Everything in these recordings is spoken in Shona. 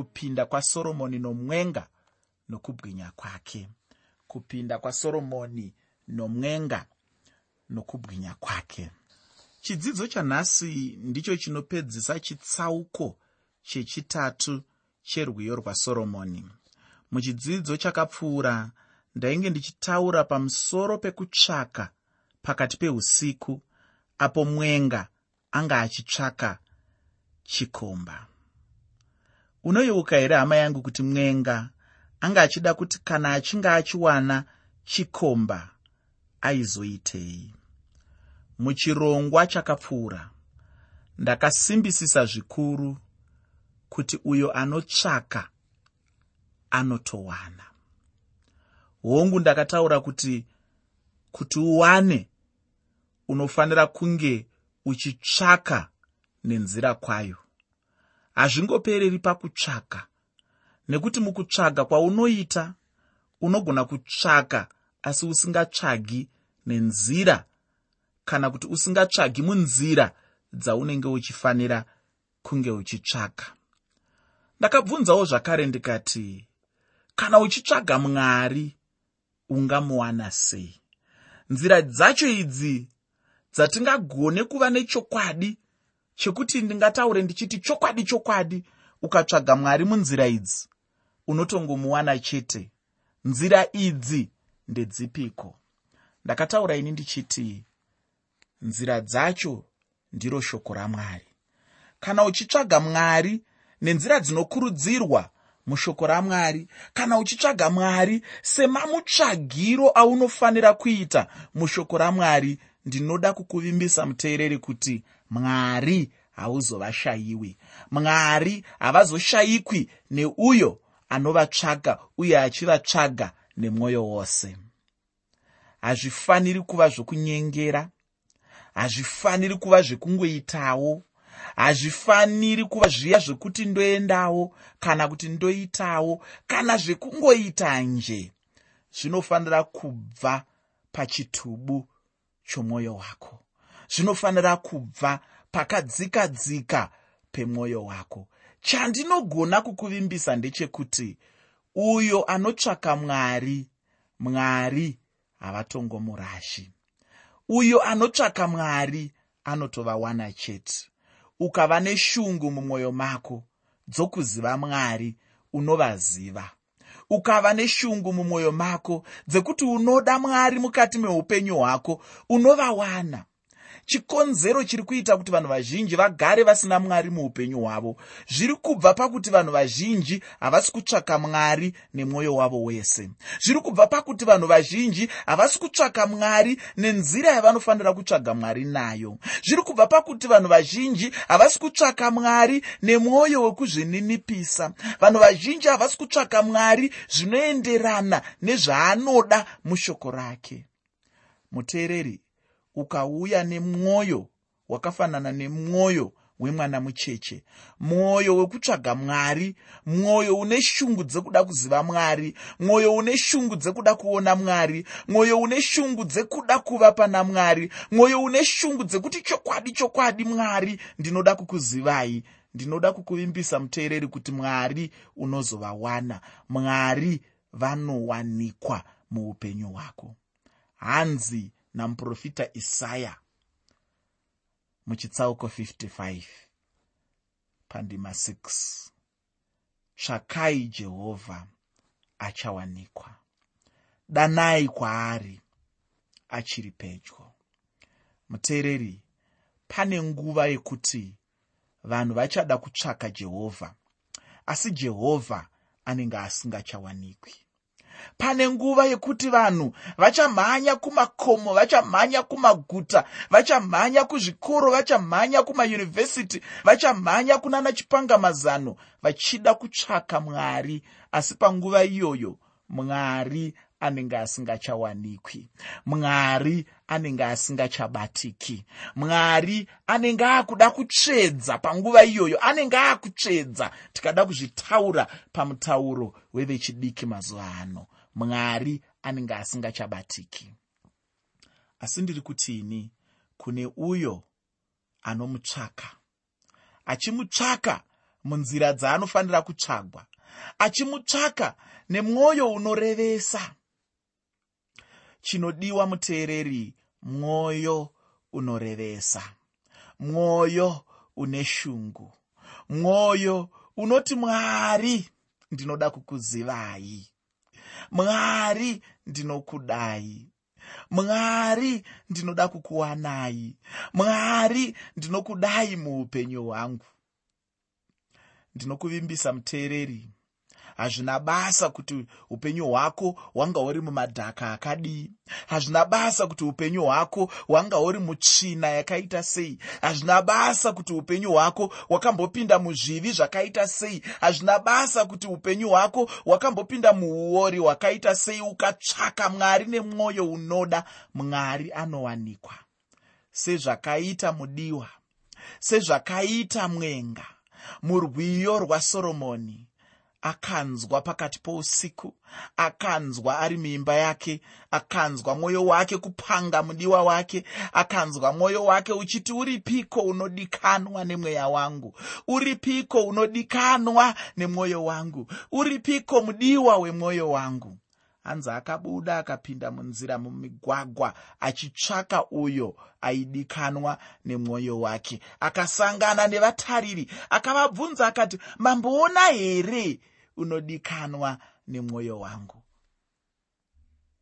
kupinda kwasoromoni nomwenga nokubwinya kwake. Kupinda kwasoromoni nomwenga nokubwinya kwake. Chidzidzo chanhasi ndicho chinopedzisa chitsauko chechitatu cherwiyo rwasoromoni muchidzidzo chakapfuura ndainge ndichitaura pamusoro pekutsvaka pakati peusiku apo mwenga anga achitsvaka chikomba unoyeuka here hama yangu kuti mwenga anga achida kuti kana achinge achiwana chikomba aizoitei? Muchirongwa chakapfuura. Ndakasimbisisa zvikuru kuti uyo anotsvaka anotowana. Hongu ndakataura kuti kuti uwane unofanira kunge uchitsvaka nenzira kwayo hazvingopereri pakutsvaka. Nekuti mukutsvaga kwaunoita unogona kutsvaka asi usingatsvagi nenzira kana kuti usingatsvagi munzira dzaunenge uchifanira kunge uchitsvaka. Ndakabvunzawo zvakare ndikati kana uchitsvaga mwari ungamuwana sei? Nzira dzacho idzi dzatingagone kuva nechokwadi chekuti ndingataure ndichiti chokwadi chokwadi ukatsvaga mwari munzira idzi unotongomuwana chete. Nzira idzi ndedzipiko? Ndakataura ini ndichiti nzira dzacho ndiro shoko ramwari kana uchitsvaga mwari nenzira dzinokurudzirwa mushoko ramwari kana uchitsvaga mwari semamutsvagiro aunofanira kuita mushoko ramwari ndinoda kukuvimbisa muteereri kuti mwari hauzovashayiwi. Mwari havazoshayikwi neuyo anovatsvaga uye achivatsvaga nemwoyo wose. Hazvifaniri kuva zvokunyengera hazvifaniri kuva zvekungoitawo hazvifaniri kuva zviya zvekuti ndoendawo kana kuti ndoitawo kana zvekungoita nje zvinofanira kubva pachitubu chomwoyo wako zvinofanira kubva pakadzika dzika pemwoyo wako. Chandinogona kukuvimbisa ndechekuti uyo anotsvaka mwari mwari havatongomurashi uyo anotsvaka mwari anotovawana chete. Ukava neshungu mumwoyo mako dzokuziva mwari unovaziva. Ukava neshungu mumwoyo mako dzekuti unoda mwari mukati meupenyu hwako unovawana chikonzero chiri kuita kuti vanhu vazhinji vagare vasina mwari muupenyu hwavo. Zviri kubva pakuti vanhu vazhinji havasi kutsvaka mwari nemwoyo wavo wese. Zviri kubva pakuti vanhu vazhinji havasi kutsvaka mwari nenzira yavanofanira kutsvaga mwari nayo. Zviri kubva pakuti vanhu vazhinji havasi kutsvaka mwari nemwoyo wekuzvininipisa vanhu vazhinji havasi kutsvaka mwari zvinoenderana nezvaanoda mushoko rake. Muteereri ukauya nemwoyo wakafanana nemwoyo wemwana mucheche. Mwoyo wekutsvaga mwari mwoyo une shungu dzekuda kuziva mwari mwoyo une shungu dzekuda kuona mwari mwoyo une shungu dzekuda kuva pana mwari mwoyo une shungu dzekuti chokwadi chokwadi mwari ndinoda kukuzivai ndinoda kukuvimbisa muteereri kuti mwari unozovawana mwari vanowanikwa muupenyu hwako. Hanzi namuprofita isaya muchitsauko 55 pandima 6 tsvakai jehovha achawanikwa. Danai kwaari achiri pedyo. Muteereri pane nguva yekuti vanhu vachada kutsvaka jehovha asi jehovha anenge asingachawanikwi pane nguva yekuti vanhu vachamhanya kumakomo vachamhanya kumaguta vachamhanya kuzvikoro vachamhanya kumayunivhesiti vachamhanya kunana chipangamazano vachida kutsvaka mwari. Asi panguva iyoyo mwari anenge asingachawanikwi. Mwari anenge asingachabatiki. Mwari anenge aakuda kutsvedza panguva iyoyo anenge aakutsvedza tikada kuzvitaura pamutauro wevechidiki mazuva ano. Mwari anenge asingachabatiki. Asi ndiri kutini? Kune uyo anomutsvaka. Achimutsvaka munzira dzaanofanira kutsvagwa. Achimutsvaka nemwoyo unorevesa chinodiwa muteereri mwoyo unorevesa mwoyo une shungu mwoyo unoti mwari ndinoda kukuzivai mwari ndinokudai mwari ndinoda kukuwanai mwari ndinokudai muupenyu hwangu. Ndinokuvimbisa muteereri hazvina basa kuti upenyu hwako hwanga uri mumadhaka akadii hazvina basa kuti upenyu hwako hwanga uri mutsvina yakaita sei. Hazvina basa kuti upenyu hwako hwakambopinda muzvivi zvakaita sei. Hazvina basa kuti upenyu hwako hwakambopinda muuori hwakaita sei. Ukatsvaka mwari nemwoyo unoda mwari anowanikwa. Sezvakaita mudiwa sezvakaita mwenga murwiyo rwasoromoni akanzwa pakati pousiku akanzwa ari muimba yake akanzwa mwoyo wake kupanga mudiwa wake akanzwa mwoyo wake uchiti uripiko unodikanwa nemweya wangu? Uripiko unodikanwa nemwoyo wangu? Uripiko mudiwa wemwoyo wangu? Hanzi akabuda akapinda munzira mumigwagwa achitsvaka uyo aidikanwa nemwoyo wake. Akasangana nevatariri akavabvunza akati mamboona here unodikanwa nemwoyo wangu.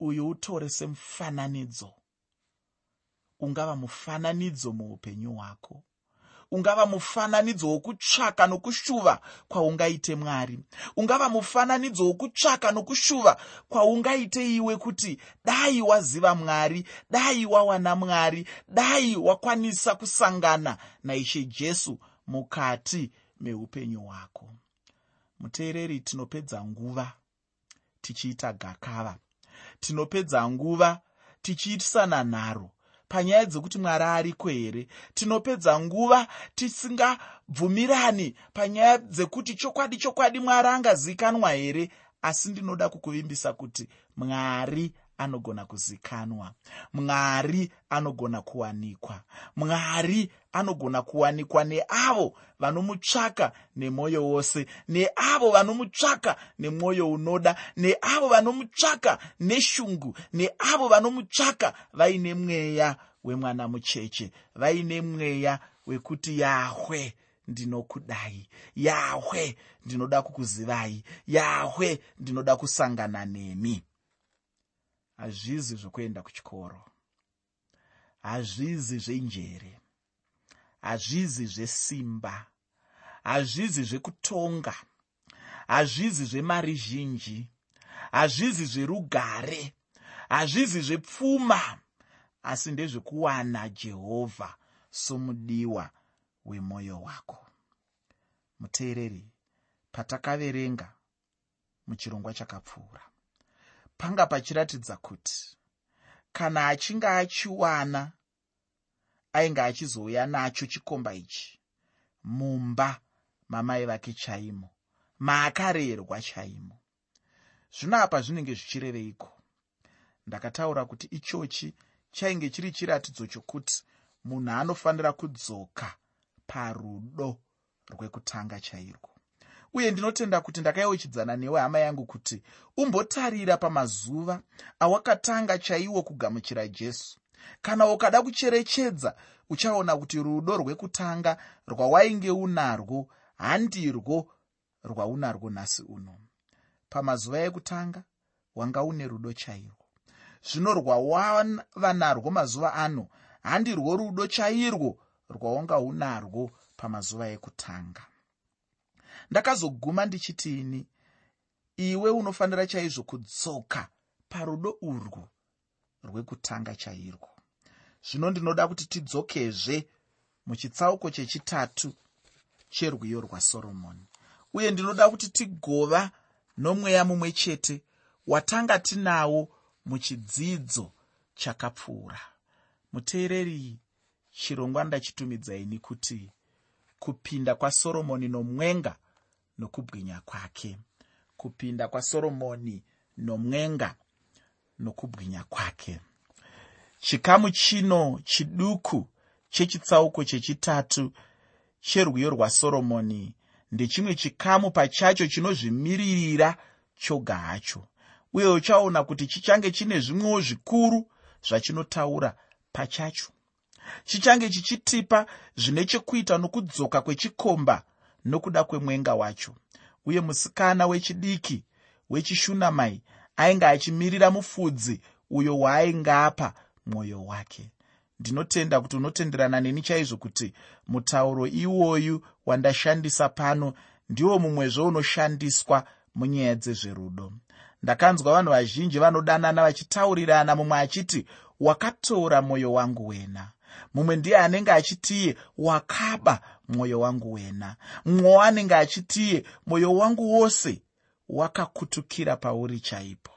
Uyu utore semufananidzo ungava mufananidzo muupenyu hwako. Ungava mufananidzo wokutsvaka nokushuva kwaungaite mwari. Ungava mufananidzo wokutsvaka nokushuva kwaungaite iwe kuti dai waziva mwari dai wawana mwari dai wakwanisa kusangana naishe jesu mukati meupenyu hwako muteereri tinopedza nguva tichiita gakava. Tinopedza nguva tichiitisana nharo. Panyaya dzekuti mwari ariko here tinopedza nguva tisingabvumirani. Panyaya dzekuti chokwadi chokwadi mwari angazikanwa here asi ndinoda kukuvimbisa kuti mwari anogona kuzikanwa. Mwari anogona kuwanikwa. Mwari anogona kuwanikwa neavo vanomutsvaka nemwoyo wose neavo vanomutsvaka nemwoyo unoda neavo vanomutsvaka neshungu neavo vanomutsvaka vaine mweya wemwana mucheche vaine mweya wekuti yahwe ndinokudai. Yahwe ndinoda kukuzivai. Yahwe ndinoda kusangana nemi hazvizi zvokuenda kuchikoro. Hazvizi zvenjere hazvizi zvesimba. Hazvizi zvekutonga. Hazvizi zvemari zhinji hazvizi zverugare. Hazvizi zvepfuma. Asi ndezvekuwana jehovha somudiwa wemwoyo wako. Muteereri patakaverenga muchirongwa chakapfuura panga pachiratidza kuti kana achinge achiwana ainge achizouya nacho chikomba ichi mumba mamai vake chaimo maakarerwa chaimo. Zvino apa zvinenge zvichireveiko? Ndakataura kuti ichochi chainge chiri chiratidzo chokuti munhu anofanira kudzoka parudo rwekutanga chairwo uye ndinotenda kuti ndakayeuchidzana newe hama yangu kuti umbotarira pamazuva awakatanga chaiwo kugamuchira jesu. Kana ukada kucherechedza uchaona kuti rudo rwekutanga rwawainge unarwo handirwo rwaunarwo nhasi uno. Pamazuva ekutanga wanga une rudo chairwo zvino rwawava narwo mazuva ano handirwo rudo chairwo rwaunga unarwo pamazuva ekutanga ndakazoguma ndichitini iwe unofanira chaizvo kudzoka parudo urwu rwekutanga chairwo. Zvino ndinoda kuti tidzokezve muchitsauko chechitatu cherwiyo rwasoromoni uye ndinoda kuti tigova nomweya mumwe chete watanga tinawo muchidzidzo chakapfuura. Muteereri chirongwa ndachitumidzaini kuti kupinda kwasoromoni nomwenga nokubwinya kwake. Kupinda kwasoromoni nomwenga nokubwinya kwake. Chikamu chino chiduku chechitsauko chechitatu cherwiyo rwasoromoni ndechimwe chikamu pachacho chinozvimiririra choga hacho uye uchaona kuti chichange chine zvimwewo zvikuru zvachinotaura pachacho. Chichange chichitipa zvine chekuita nokudzoka kwechikomba nokuda kwemwenga wacho. Uye musikana wechidiki wechishunamai ainge achimirira mufudzi uyo waaingapa mwoyo wake. Ndinotenda kuti unotenderana neni chaizvo kuti mutauro iwoyu wandashandisa pano ndiwo mumwezvo unoshandiswa munyaya dzezverudo. Ndakanzwa vanhu vazhinji vanodanana vachitaurirana mumwe achiti wakatora mwoyo wangu wena mumwe ndiye anenge achitiye wakaba mwoyo wangu wena. Mumwewo anenge achitiye mwoyo wangu wose wakakutukira pauri chaipo.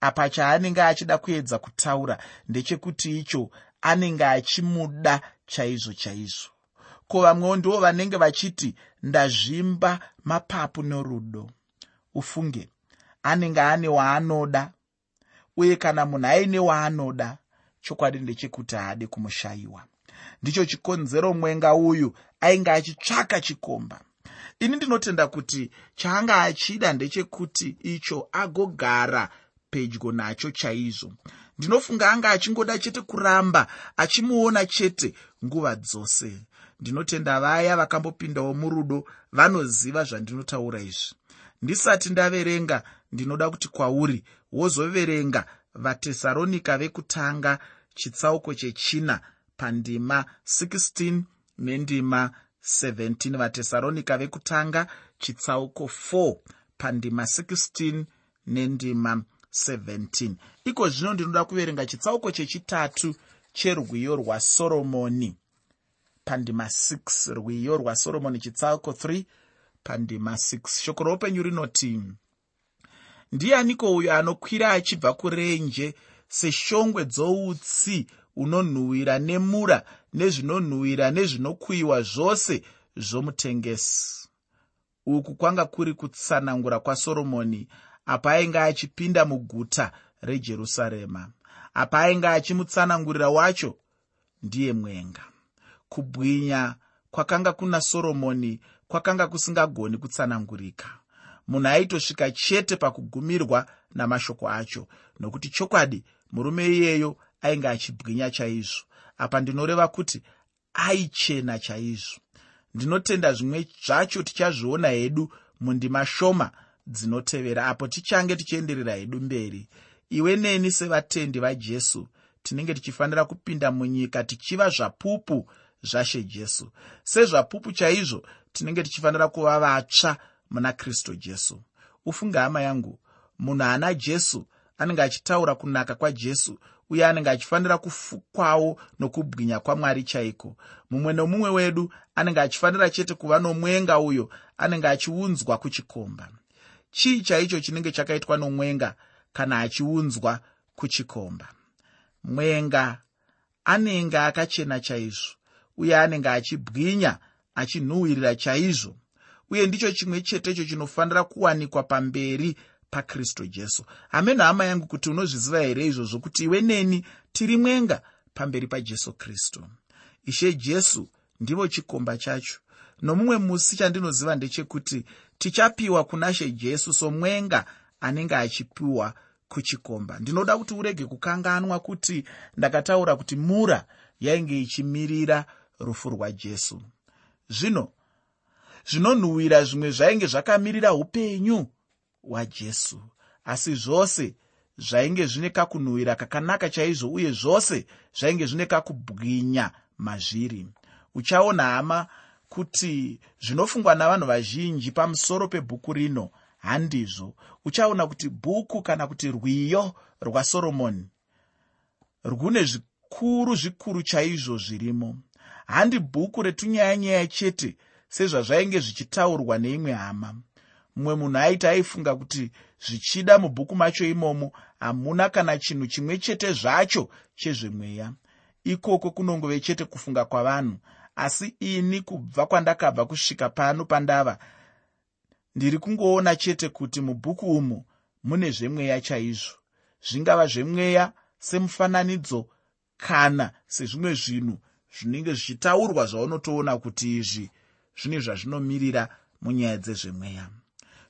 Apa chaanenge achida kuedza kutaura ndechekuti icho anenge achimuda chaizvo chaizvo. Ko vamwewo ndivo vanenge vachiti ndazvimba mapapu norudo. Ufunge anenge ane waanoda uye kana munhu aine waanoda chokwadi ndechekuti haadi kumushayiwa. Ndicho chikonzero mwenga uyu ainge achitsvaka chikomba. Ini ndinotenda kuti chaanga achida ndechekuti icho agogara pedyo nacho chaizvo. Ndinofunga anga achingoda chete kuramba achimuona chete nguva dzose. Ndinotenda vaya vakambopindawo murudo vanoziva zvandinotaura izvi. Ndisati ndaverenga ndinoda kuti kwauri wozoverenga vatesaronika vekutanga chitsauko chechina pandima 16 nendima 17 vatesaronika vekutanga chitsauko 4 pandima 16 nendima 17 iko zvino ndinoda kuverenga chitsauko chechitatu cherwiyo rwasoromoni pandima 6 rwiyo rwasoromoni chitsauko 3 pandima 6 shoko roupenyu rinoti ndianiko uyo anokwira achibva kurenje seshongwe dzoutsi unonhuhwira nemura nezvinonhuhwira nezvinokuyiwa zvose zvomutengesi? Uku kwanga kuri kutsanangura kwasoromoni apa ainge achipinda muguta rejerusarema. Apa ainge achimutsanangurira wacho ndiye mwenga. Kubwinya kwakanga kuna soromoni kwakanga kusingagoni kutsanangurika munhu aitosvika chete pakugumirwa namashoko acho. Nokuti chokwadi murume iyeyo ainge achibwinya chaizvo. Apa ndinoreva kuti aichena chaizvo. Ndinotenda zvimwe zvacho tichazviona hedu mundima shoma dzinotevera apo tichange tichienderera hedu mberi. Iwe neni sevatendi vajesu tinenge tichifanira kupinda munyika tichiva zvapupu zvashe jesu. Sezvapupu chaizvo tinenge tichifanira kuva vatsva muna kristu jesu. Ufunge hama yangu munhu ana jesu anenge achitaura kunaka kwajesu uye anenge achifanira kufukwawo nokubwinya kwamwari chaiko. Mumwe nomumwe wedu anenge achifanira chete kuva nomwenga uyo anenge achiunzwa kuchikomba. Chii chaicho chinenge chakaitwa nomwenga kana achiunzwa kuchikomba? Mwenga anenge akachena chaizvo uye anenge achibwinya achinhuhwirira chaizvo uye ndicho chimwe chetecho chinofanira kuwanikwa pamberi pakristu jesu. Hameno hama yangu kuti unozviziva here izvozvo kuti iwe neni tiri mwenga pamberi pajesu kristu? Ishe jesu ndivo chikomba chacho. Nomumwe musi chandinoziva ndechekuti tichapiwa kuna she jesu somwenga anenge achipiwa kuchikomba. Ndinoda kuti urege kukanganwa kuti ndakataura kuti mura yainge ichimirira rufu rwajesu zvino zvinonhuhwira zvimwe zvainge zvakamirira upenyu hwajesu. Asi zvose zvainge zvine kakunhuhwira kakanaka chaizvo uye zvose zvainge zvine kakubwinya mazviri. Uchaona hama kuti zvinofungwa navanhu vazhinji pamusoro pebhuku rino. Handizvo. Uchaona kuti bhuku kana kuti rwiyo rwasoromoni rwune zvikuru zvikuru chaizvo zvirimo. Handi bhuku retunyayanyaya chete sezvazvainge zvichitaurwa neimwe hama. Mumwe munhu aiti aifunga kuti zvichida mubhuku macho imomo hamuna kana chinhu chimwe chete zvacho chezvemweya. Ikoko kunongove chete kufunga kwavanhu. Asi ini kubva kwandakabva kusvika pano pandava ndiri kungoona chete kuti mubhuku umu mune zvemweya chaizvo. Zvingava zvemweya semufananidzo kana sezvimwe zvinhu zvinenge zvichitaurwa zvaunotoona kuti izvi zvine zvazvinomirira munyaya dzezvemweya.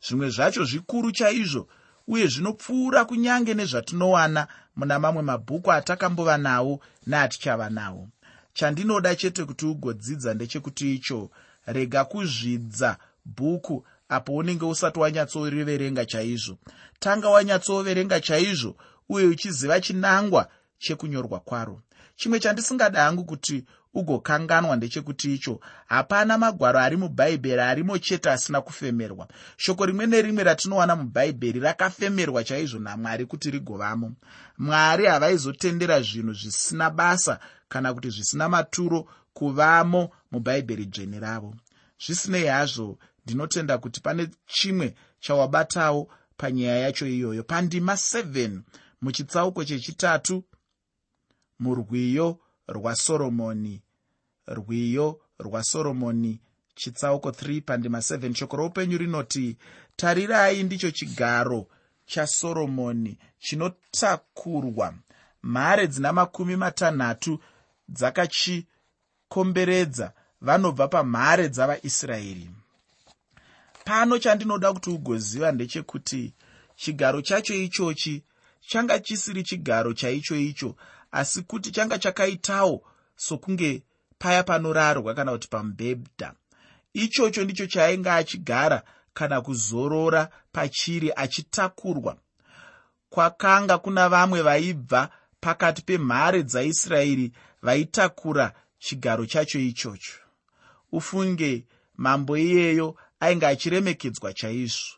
Zvimwe zvacho zvikuru chaizvo uye zvinopfuura kunyange nezvatinowana muna mamwe mabhuku atakambova nawo neatichava nawo. Chandinoda chete kuti ugodzidza ndechekuti icho rega kuzvidza bhuku apo unenge usati wanyatsoriverenga chaizvo. Tanga wanyatsoverenga chaizvo uye uchiziva chinangwa chekunyorwa kwaro. Chimwe chandisingada hangu kuti ugokanganwa ndechekuti icho. Hapana magwaro ari mubhaibheri arimo chete asina kufemerwa. Shoko rimwe nerimwe ratinowana mubhaibheri rakafemerwa chaizvo namwari kuti rigovamo. Mwari havaizotendera zvinhu zvisina basa kana kuti zvisina maturo kuvamo mubhaibheri dzvene ravo. Zvisinei hazvo ndinotenda kuti pane chimwe chawabatawo panyaya yacho iyoyo. Pandima 7 muchitsauko chechitatu murwiyo rwasoromoni. Rwiyo rwasoromoni chitsauko 3 pandima 7 shoko roupenyu rinoti tarirai ndicho chigaro chasoromoni chinotakurwa. Mhare dzina makumi matanhatu dzakachikomberedza vanobva pamhare dzavaisraeri. Pano chandinoda kuti ugoziva ndechekuti chigaro chacho ichochi changa chisiri chigaro chaicho icho asi kuti changa chakaitawo sokunge paya panorarwa kana kuti pamubhedha ichocho ndicho chaainge achigara kana kuzorora pachiri achitakurwa kwakanga kuna vamwe vaibva pakati pemhare dzaisraeri vaitakura chigaro chacho ichocho. Ufunge mambo iyeyo ainge achiremekedzwa chaizvo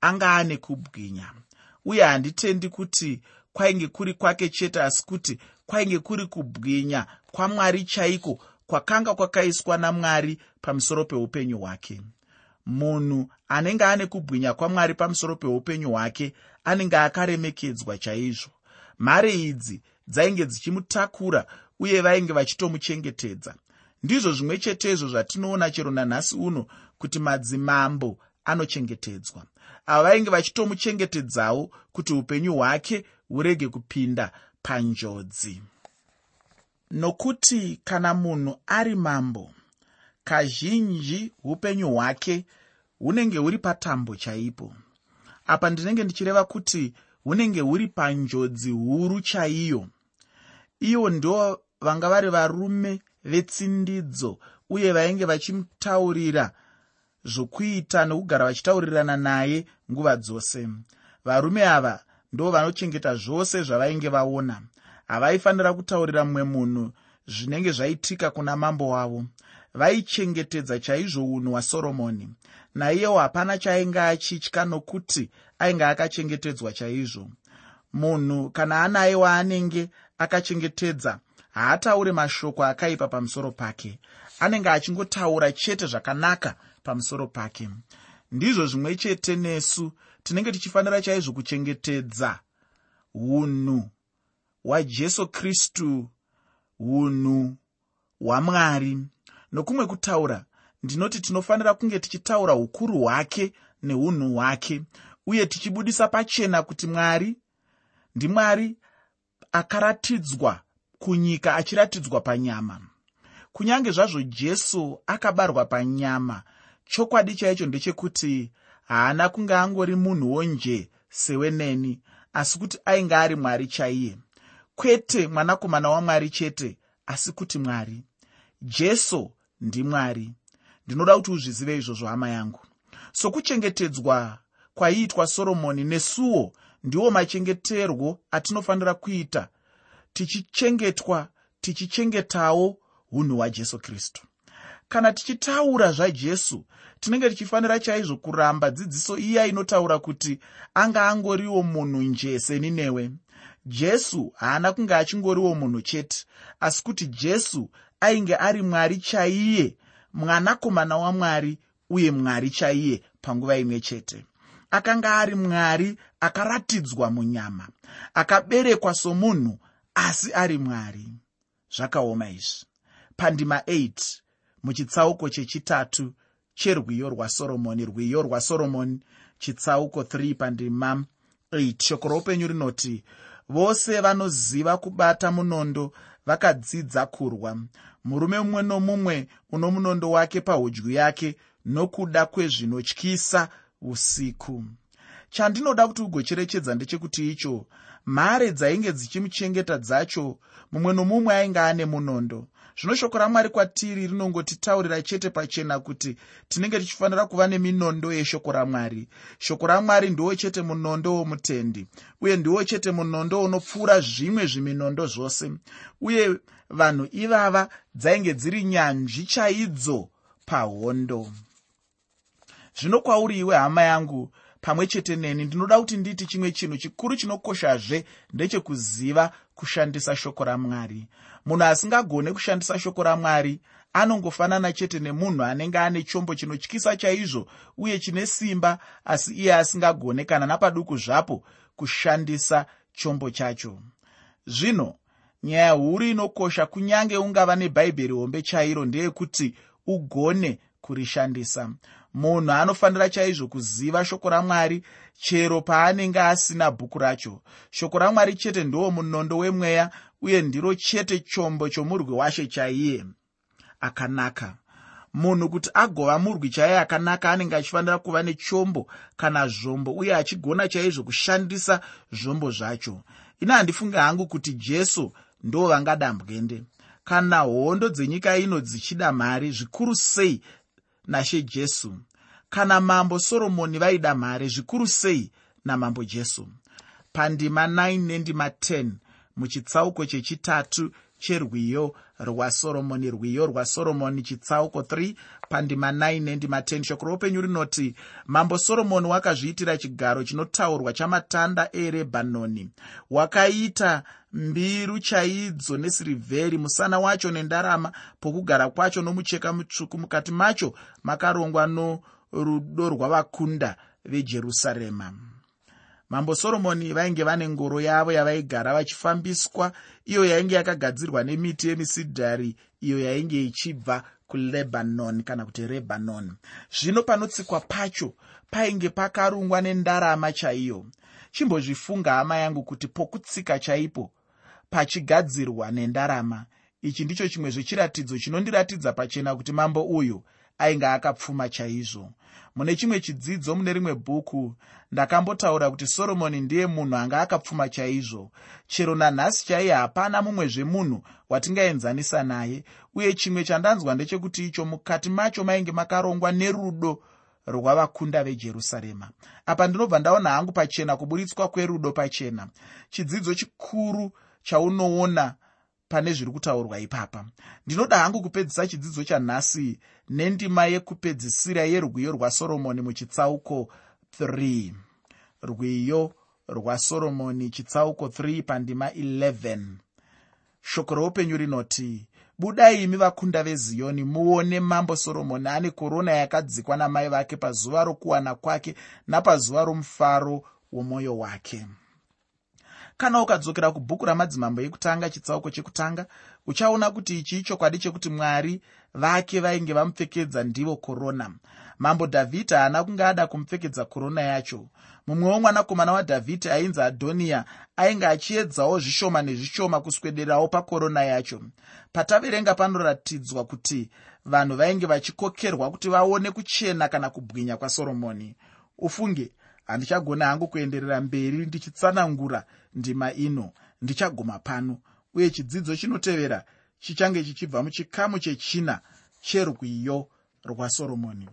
anga ane kubwinya. Uye handitendi kuti kwainge kuri kwake chete asi kuti kwainge kuri kubwinya kwamwari chaiko kwakanga kwakaiswa namwari pamusoro peupenyu hwake. Munhu anenge ane kubwinya kwamwari pamusoro peupenyu hwake anenge akaremekedzwa chaizvo. Mhare idzi dzainge dzichimutakura uye vainge vachitomuchengetedza. Ndizvo zvimwe chetezvo zvatinoona chero nanhasi uno kuti madzimambo anochengetedzwa. Ava vainge vachitomuchengetedzawo kuti upenyu hwake hurege kupinda panjodzi. Nokuti kana munhu ari mambo kazhinji upenyu hwake hunenge huri patambo chaipo. Apa ndinenge ndichireva kuti hunenge huri panjodzi huru chaiyo. Ivo ndo vanga vari varume vetsindidzo uye vainge vachimutaurira zvokuita nokugara vachitaurirana naye nguva dzose. Varume ava ndo vanochengeta zvose zvavainge vaona. Havaifanira kutaurira mumwe munhu zvinenge zvaitika kuna mambo wavo. Vaichengetedza chaizvo unhu hwasoromoni. Naiyewo hapana chaainge achitya nokuti ainge akachengetedzwa chaizvo. Munhu kana anaye waanenge akachengetedza haataure mashoko akaipa pamusoro pake. Anenge achingotaura chete zvakanaka pamusoro pake. Ndizvo zvimwe chete nesu tinenge tichifanira chaizvo kuchengetedza unhu hwajesu kristu unhu hwamwari nokumwe kutaura ndinoti tinofanira kunge tichitaura ukuru hwake neunhu hwake uye tichibudisa pachena kuti mwari ndimwari akaratidzwa kunyika achiratidzwa panyama. Kunyange zvazvo jesu akabarwa panyama chokwadi chaicho ndechekuti haana kunge angori munhuwo nje seweneni asi kuti ainge ari mwari chaiye. Kwete mwanakomana wamwari chete asi kuti mwari. Jesu ndimwari ndinoda kuti uzvizive izvozvo hama yangu. Sokuchengetedzwa kwaiitwa soromoni nesuwo ndiwo machengeterwo atinofanira kuita tichichengetwa tichichengetawo unhu hwajesu kristu. Kana tichitaura zvajesu tinenge tichifanira chaizvo kuramba dzidziso iya inotaura kuti anga angoriwo munhu nje seni newe jesu haana kunge achingoriwo munhu chete asi kuti jesu ainge ari mwari chaiye mwanakomana wamwari uye mwari chaiye panguva imwe chete. Akanga ari mwari akaratidzwa munyama akaberekwa somunhu asi ari mwari. Zvakaoma izvi. Pandima 8 muchitsauko chechitatu cherwiyo rwasoromoni rwiyo rwasoromoni chitsauko 3 pandima 8 shoko roupenyu rinoti vose vanoziva kubata munondo vakadzidza kurwa. Murume mumwe nomumwe uno munondo wake pahudyu yake nokuda kwezvinotyisa usiku. Chandinoda kuti ugocherechedza ndechekuti icho mhare dzainge dzichimuchengeta dzacho mumwe nomumwe ainge ane munondo zvino shoko ramwari kwatiri rinongotitaurira chete pachena kuti tinenge tichifanira kuva neminondo yeshoko ramwari. Shoko ramwari ndiwo chete munondo womutendi uye ndiwo chete munondo unopfuura zvimwe zviminondo zvose. Uye vanhu ivava dzainge dziri nyanzvi chaidzo pahondo. Zvino kwauri iwe hama yangu pamwe chete neni ndinoda kuti nditi chimwe chinhu chikuru chinokoshazve ndechekuziva kushandisa shoko ramwari munhu asingagone kushandisa shoko ramwari anongofanana chete nemunhu anenge ane chombo chinotyisa chaizvo uye chine simba asi iye asingagone kana napaduku zvapo kushandisa chombo chacho. Zvino nyaya huru inokosha kunyange ungava nebhaibheri hombe chairo ndeyekuti ugone kurishandisa. Munhu anofanira chaizvo kuziva shoko ramwari chero paanenge asina bhuku racho. Shoko ramwari chete ndiwo munondo wemweya uye ndiro chete chombo chomurwi washe chaiye. Akanaka. Munhu kuti agova murwi chaiye akanaka anenge achifanira kuva nechombo kana zvombo uye achigona chaizvo kushandisa zvombo zvacho. Ine handifunge hangu kuti jesu ndo vangada mbwende kana hondo dzenyika ino dzichida mari zvikuru sei nashe jesu. Kana mambo soromoni vaida mhare zvikuru sei namambo jesu? Pandima 9 nendima 10 muchitsauko chechitatu cherwiyo rwasoromoni rwiyo rwasoromoni chitsauko 3 pandima 9 nendima 10 shoko roupenyu rinoti mambo soromoni wakazviitira chigaro chinotaurwa chamatanda erebhanoni. Wakaita mbiru chaidzo nesirivheri musana wacho nendarama pokugara kwacho nomucheka mutsvuku. Mukati macho makarongwa norudo rwavakunda vejerusarema mambo soromoni vainge vane ngoro yavo yavaigara vachifambiswa iyo yainge yakagadzirwa nemiti yemisidhari iyo yainge ichibva kulebanon kana kuti rebanon. Zvino panotsikwa pacho painge pakarungwa nendarama chaiyo. Chimbozvifunga hama yangu kuti pokutsika chaipo pachigadzirwa nendarama. Ichi ndicho chimwe zvechiratidzo chinondiratidza pachena kuti mambo uyu ainge akapfuma chaizvo. Mune chimwe chidzidzo mune rimwe bhuku ndakambotaura kuti soromoni ndiye munhu anga akapfuma chaizvo. Chero nanhasi chaiye hapana mumwezve munhu watingaenzanisa naye uye chimwe chandanzwa ndechekuti icho mukati macho mainge makarongwa nerudo rwavakunda vejerusarema. Apa ndinobva ndaona hangu pachena kuburitswa kwerudo pachena. Chidzidzo chikuru chaunoona pane zviri kutaurwa ipapa. Ndinoda hangu kupedzisa chidzidzo chanhasi nendima yekupedzisira yerwiyo rwasoromoni muchitsauko 3 rwiyo rwasoromoni chitsauko 3 pandima 11 shoko roupenyu rinoti budai imi vakunda veziyoni muone mambo soromoni ane korona yakadzikwa namai vake pazuva rokuwana kwake napazuva romufaro womwoyo wake kana ukadzokera kubhuku ramadzimambo ekutanga chitsauko chekutanga uchaona kuti ichi ichokwadi chekuti mwari vake vainge vamupfekedza ndivo korona mambo dhavhidhi haana kunge ada kumupfekedza korona yacho. Mumwewo mwanakomana wadhavhidhi ainzi adhoniya ainge achiedzawo zvishoma nezvishoma kuswederawo pakorona yacho. Pataverenga panoratidzwa kuti vanhu vainge vachikokerwa kuti vaone kuchena kana kubwinya kwasoromoni. Ufunge handichagona hangu kuenderera mberi ndichitsanangura ndima ino. Ndichaguma pano uye chidzidzo chinotevera chichange chichibva muchikamu chechina cherwiyo rwasoromoni